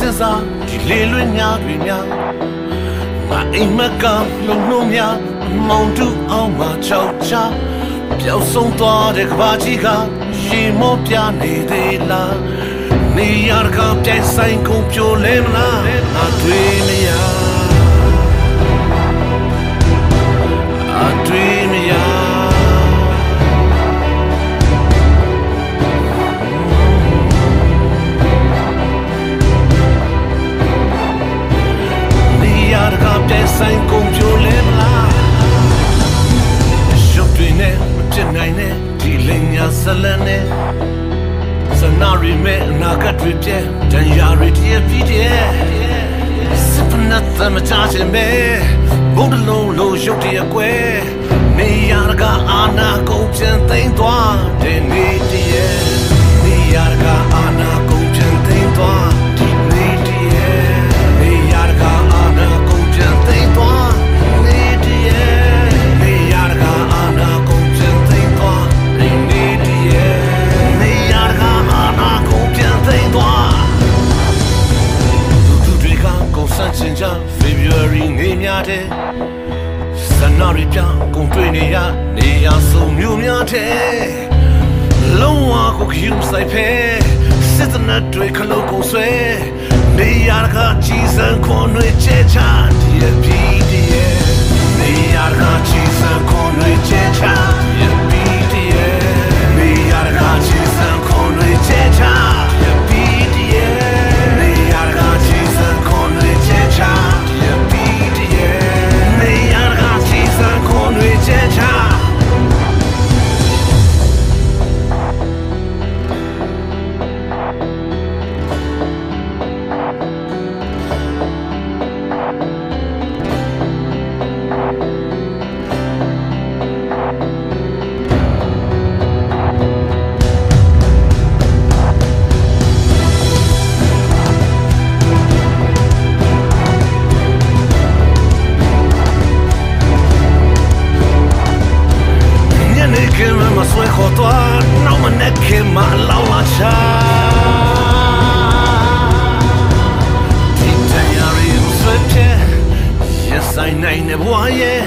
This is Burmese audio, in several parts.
စင်စားဒီလေလွင်များတွေများငါအိမ်မက်ကလုံနှုံးများအမောင်တူအောင်မချောက်ချပျောက်ဆုံးသွားတဲ့ကဘာကြီးကရေမောပြနေသေးလားနေရကပြိုင်ဆိုင်ကုန်ပြိုလဲမလားငါတွေ့မရအတွေ့မရ တကပြဲဆိုင်ကုန်ပြိုလဲမလားရုပ်တွေနဲ့မဖြစ်နိုင်တဲ့ဒီလိမ်ညာဇလန်နဲ့စနာရီမဲ့အနာဂတ်တွေပြဲတန်ရာတွေတည်းပြီးတဲ့စပနတ်သမချာချင်မဲဘုံတလုံးလို့ရုပ်တည်းကွယ်နေရတကအာနာကုန်ပြန်သိမ့်သွား န်ဆန်းချင်ကြ February နေများတဲ့စနာရီပြန်ကုန်တွေ့နေရနေရဆုံးမျိုးများတဲ့လုံးဝကိုခယူဆိုင်ဖဲစစ်တနတ်တွေခလုံးကုန်ဆွဲနေရကကြီးစံခွန်တွေချဲချဒီ နဲ့ဘဝရဲ့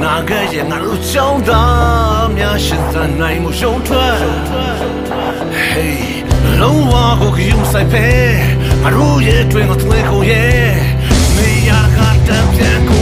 နာဂတ်ရဲ့ငါတို့ချောင်းသားများရှင်သန်နိုင်မှုရှုံးထွက် Hey လုံးဝကိုကြည့်ဆိုင်ဖဲငါတို့ရဲ့တွင်ကိုသွေးကုန်ရဲ့နေရာကတံပြန်ကို